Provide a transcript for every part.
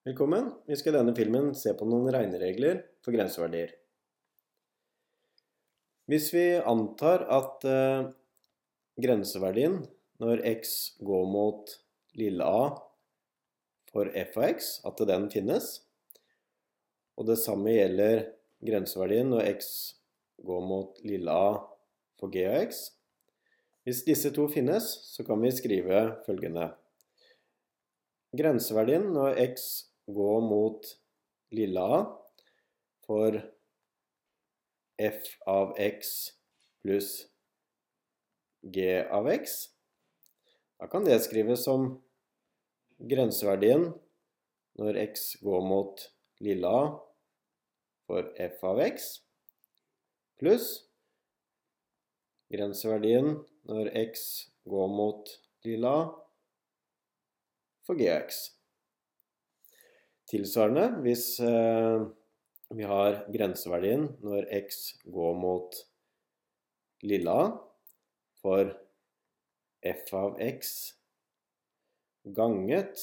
Velkommen. Vi skal i denne filmen se på noen regneregler for grenseverdier. Hvis vi antar at uh, grenseverdien når x går mot lille a for f av x, at den finnes, og det samme gjelder grenseverdien når x går mot lille a for g av x. Hvis disse to finnes, så kan vi skrive følgende. Grenseverdien når x gå mot lille a for f av x pluss g av x. Da kan det skrives som grenseverdien når x går mot lille a for f av x, pluss grenseverdien når x går mot lille a for gx. Tilsvarende, hvis eh, vi har grenseverdien når x går mot lilla for f av x ganget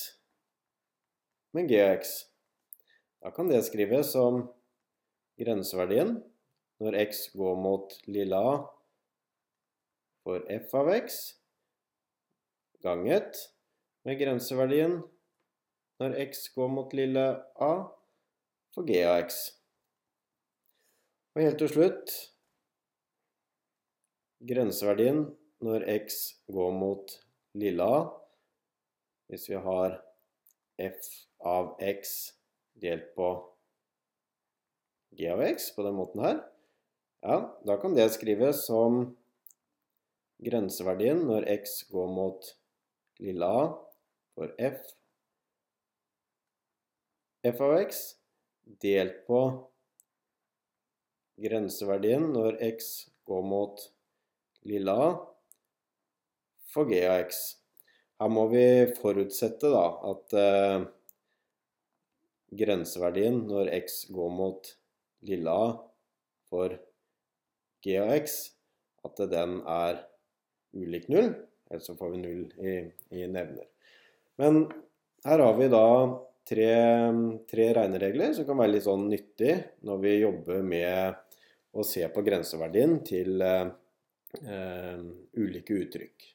med gx. Da kan det skrives som grenseverdien når x går mot lilla for f av x ganget med grenseverdien når x går mot lille a for g av x. Og helt til slutt grenseverdien når x går mot lille a, hvis vi har f av x delt på g av x på den måten her, ja, da kan det skrives som grenseverdien når x går mot lille a for f f av x delt på grenseverdien når x går mot lille a for g av x. Her må vi forutsette da at eh, grenseverdien når x går mot lille a for g av x, at den er ulik null. Ellers så får vi null i, i nevner. Men her har vi da tre, tre regneregler som kan være litt sånn nyttig når vi jobber med å se på grenseverdien til eh, ulike uttrykk.